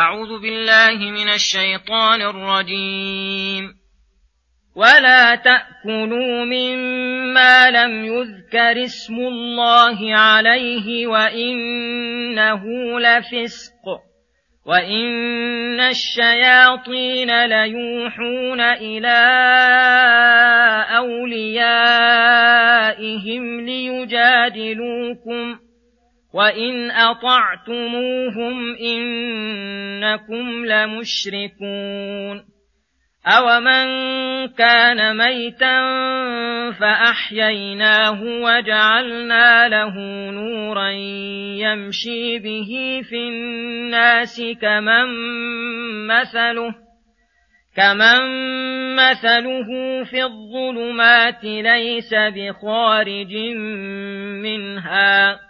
أعوذ بالله من الشيطان الرجيم. ولا تأكلوا مما لم يذكر اسم الله عليه وإنه لفسق وإن الشياطين ليوحون إلى أوليائهم ليجادلوكم. وإن أطعتموهم إنكم لمشركون أومن كان ميتا فأحييناه وجعلنا له نورا يمشي به في الناس كمن مثله كمن مثله في الظلمات ليس بخارج منها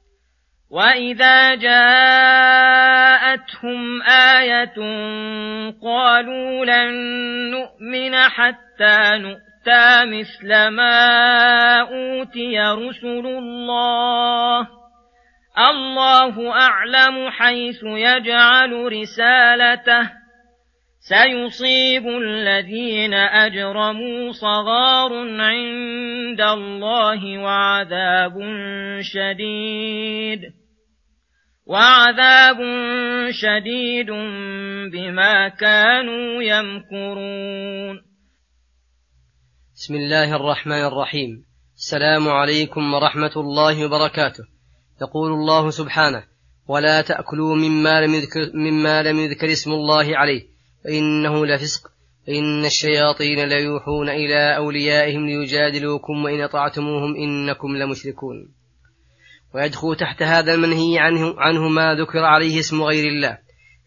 وإذا جاءتهم آية قالوا لن نؤمن حتى نؤمن أوتى مثل ما أوتي رسل الله الله أعلم حيث يجعل رسالته سيصيب الذين أجرموا صغار عند الله وعذاب شديد وعذاب شديد بما كانوا يمكرون. بسم الله الرحمن الرحيم. السلام عليكم ورحمة الله وبركاته. يقول الله سبحانه ولا تأكلوا مما لم يذكر, مما لم يذكر اسم الله عليه فإنه لفسق إن الشياطين ليوحون إلى أوليائهم ليجادلوكم وإن أطعتموهم إنكم لمشركون. ويدخل تحت هذا المنهي عنه, عنه ما ذكر عليه اسم غير الله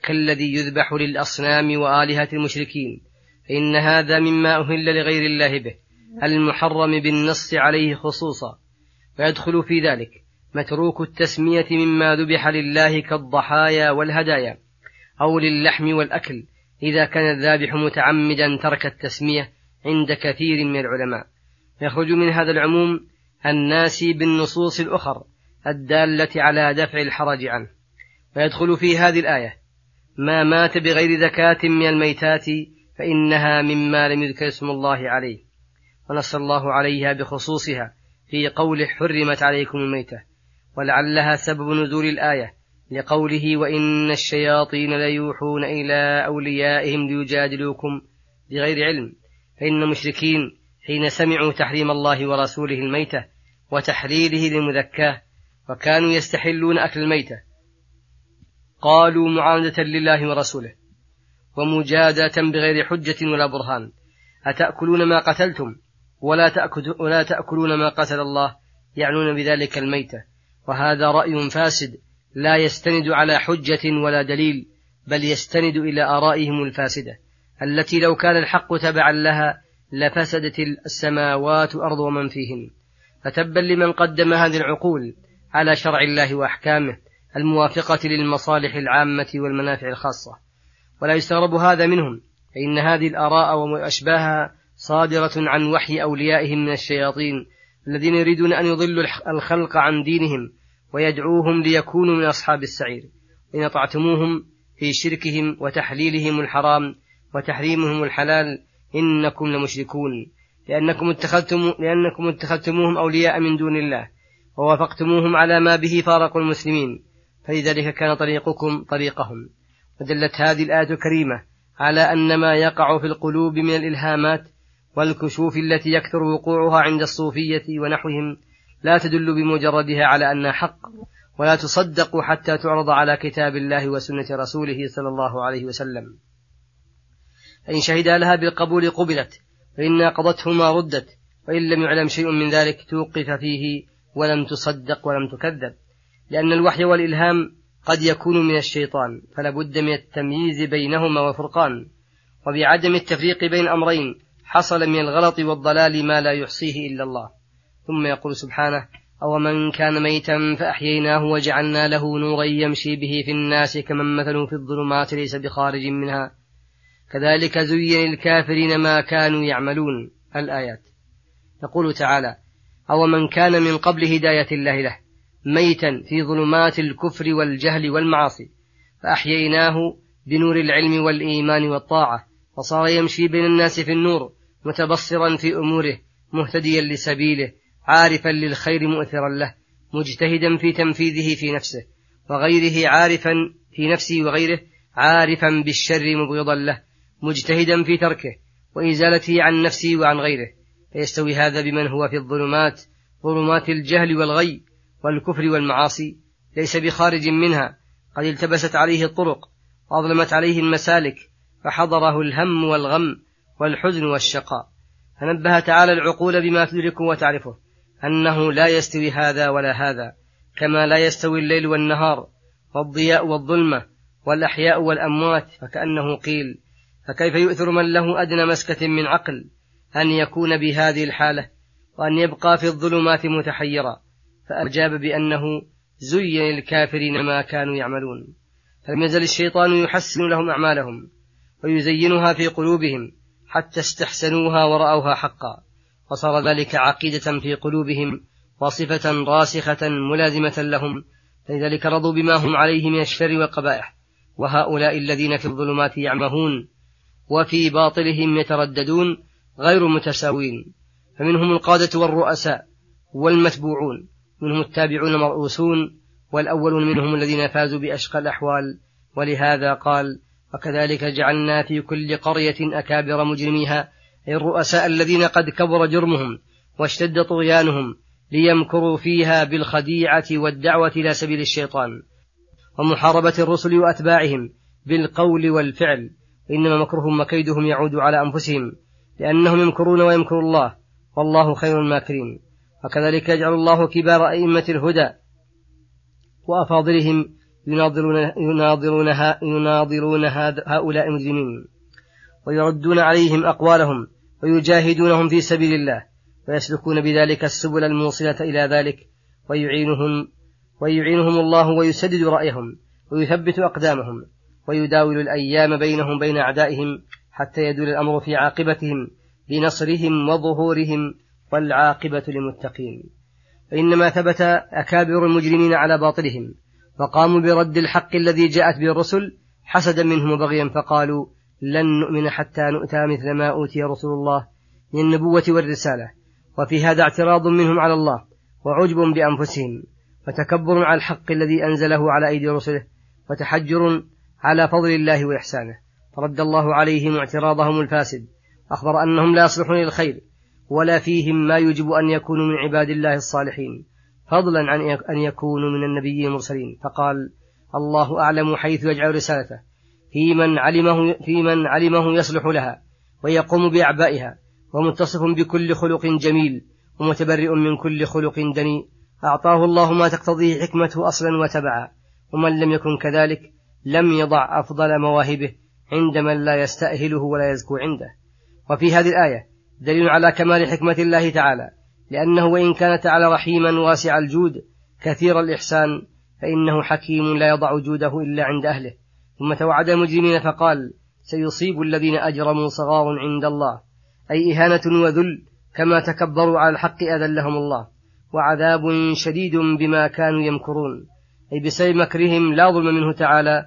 كالذي يذبح للأصنام وآلهة المشركين فإن هذا مما أهل لغير الله به المحرم بالنص عليه خصوصا ويدخل في ذلك متروك التسمية مما ذبح لله كالضحايا والهدايا أو للحم والأكل إذا كان الذابح متعمدا ترك التسمية عند كثير من العلماء. يخرج من هذا العموم الناسي بالنصوص الأخر الدالة على دفع الحرج عنه. ويدخل في هذه الآية ما مات بغير زكاة من الميتات فإنها مما لم يذكر اسم الله عليه. ونص الله عليها بخصوصها في قوله حرمت عليكم الميتة ولعلها سبب نزول الآية لقوله وإن الشياطين ليوحون إلى أوليائهم ليجادلوكم بغير علم. فإن المشركين حين سمعوا تحريم الله ورسوله الميتة وتحليله للمذكاة وكانوا يستحلون أكل الميتة. قالوا معاندة لله ورسوله ومجادة بغير حجة ولا برهان. أتأكلون ما قتلتم؟ ولا, تأكل ولا تأكلون ما قتل الله يعنون بذلك الميتة. وهذا رأي فاسد لا يستند على حجة ولا دليل بل يستند إلى آرائهم الفاسدة. التي لو كان الحق تبعا لها لفسدت السماوات والأرض ومن فيهن. فتبا لمن قدم هذه العقول. على شرع الله وأحكامه الموافقة للمصالح العامة والمنافع الخاصة. ولا يستغرب هذا منهم فإن هذه الآراء وأشباهها صادرة عن وحي أوليائهم من الشياطين الذين يريدون أن يضلوا الخلق عن دينهم ويدعوهم ليكونوا من أصحاب السعير. إن أطعتموهم في شركهم وتحليلهم الحرام وتحريمهم الحلال إنكم لمشركون. لأنكم اتخذتم لأنكم اتخذتموهم أولياء من دون الله. ووافقتموهم على ما به فارقوا المسلمين فلذلك كان طريقكم طريقهم. ودلت هذه الآية الكريمة على أن ما يقع في القلوب من الإلهامات والكشوف التي يكثر وقوعها عند الصوفية ونحوهم لا تدل بمجردها على أنها حق ولا تصدق حتى تعرض على كتاب الله وسنة رسوله صلى الله عليه وسلم. فإن شهد لها بالقبول قبلت فإن ما ردت وإن لم يعلم شيء من ذلك توقف فيه ولم تصدق ولم تكذب لأن الوحي والإلهام قد يكون من الشيطان فلا بد من التمييز بينهما وفرقان وبعدم التفريق بين أمرين حصل من الغلط والضلال ما لا يحصيه إلا الله. ثم يقول سبحانه أو من كان ميتا فأحييناه وجعلنا له نورا يمشي به في الناس كمن مثله في الظلمات ليس بخارج منها. كذلك زين للكافرين ما كانوا يعملون. الآيات. يقول تعالى أو من كان من قبل هداية الله له ميتا في ظلمات الكفر والجهل والمعاصي. فأحييناه بنور العلم والإيمان والطاعة فصار يمشي بين الناس في النور متبصرا في أموره مهتديا لسبيله عارفا للخير مؤثرا له مجتهدا في تنفيذه في نفسه وغيره عارفا في نفسه وغيره عارفا بالشر مبغضا له مجتهدا في تركه وإزالته عن نفسه وعن غيره. فيستوي هذا بمن هو في الظلمات ظلمات الجهل والغي والكفر والمعاصي ليس بخارج منها قد التبست عليه الطرق وأظلمت عليه المسالك فحضره الهم والغم والحزن والشقاء. فنبه تعالى العقول بما تدركه وتعرفه أنه لا يستوي هذا ولا هذا كما لا يستوي الليل والنهار والضياء والظلمة والأحياء والأموات فكأنه قيل فكيف يؤثر من له أدنى مسكة من عقل؟ أن يكون بهذه الحالة وأن يبقى في الظلمات متحيرا فأجاب بأنه زين للكافرين ما كانوا يعملون. فلم يزل الشيطان يحسن لهم أعمالهم ويزينها في قلوبهم حتى استحسنوها ورأوها حقا. وصار ذلك عقيدة في قلوبهم وصفة راسخة ملازمة لهم فلذلك رضوا بما هم عليه من الشر والقبائح. وهؤلاء الذين في الظلمات يعمهون وفي باطلهم يترددون غير متساوين فمنهم القادة والرؤساء والمتبوعون منهم التابعون مرؤوسون والأولون منهم الذين فازوا بأشقى الأحوال. ولهذا قال وكذلك جعلنا في كل قرية أكابر مجرميها أي الرؤساء الذين قد كبر جرمهم واشتد طغيانهم ليمكروا فيها بالخديعة والدعوة إلى سبيل الشيطان ومحاربة الرسل وأتباعهم بالقول والفعل. إنما مكرهم وكيدهم يعود على أنفسهم لأنهم يمكرون ويمكر الله. والله خير الماكرين. وكذلك يجعل الله كبار أئمة الهدى. وأفاضلهم يناظرون يناظرون يناظرون هؤلاء المجرمين. ويردون عليهم أقوالهم. ويجاهدونهم في سبيل الله. ويسلكون بذلك السبل الموصلة إلى ذلك. ويعينهم ويعينهم الله ويسدد رأيهم. ويثبت أقدامهم. ويداول الأيام بينهم بين أعدائهم. حتى يدول الأمر في عاقبتهم بنصرهم وظهورهم والعاقبة للمتقين. فإنما ثبت أكابر المجرمين على باطلهم فقاموا برد الحق الذي جاءت به الرسل حسدا منهم وبغيا فقالوا لن نؤمن حتى نؤتى مثل ما أوتي رسول الله من النبوة والرسالة وفي هذا اعتراض منهم على الله وعجب بأنفسهم وتكبر على الحق الذي أنزله على أيدي رسله وتحجر على فضل الله وإحسانه. فرد الله عليهم اعتراضهم الفاسد أخبر أنهم لا يصلحون للخير ولا فيهم ما يجب أن يكونوا من عباد الله الصالحين. فضلا عن أن يكونوا من النبيين المرسلين. فقال الله أعلم حيث يجعل رسالته في من علمه في من علمه يصلح لها ويقوم بأعبائها ومتصف بكل خلق جميل ومتبرئ من كل خلق دنيء. أعطاه الله ما تقتضيه حكمته أصلا وتبعا ومن لم يكن كذلك لم يضع أفضل مواهبه عند من لا يستأهله ولا يزكو عنده. وفي هذه الآية دليل على كمال حكمة الله تعالى لأنه وإن كان تعالى رحيما واسع الجود كثير الإحسان فإنه حكيم لا يضع جوده إلا عند أهله. ثم توعد المجرمين فقال سيصيب الذين أجرموا صغار عند الله أي إهانة وذل كما تكبروا على الحق أذلهم الله وعذاب شديد بما كانوا يمكرون. أي بسبب مكرهم لا ظلم منه تعالى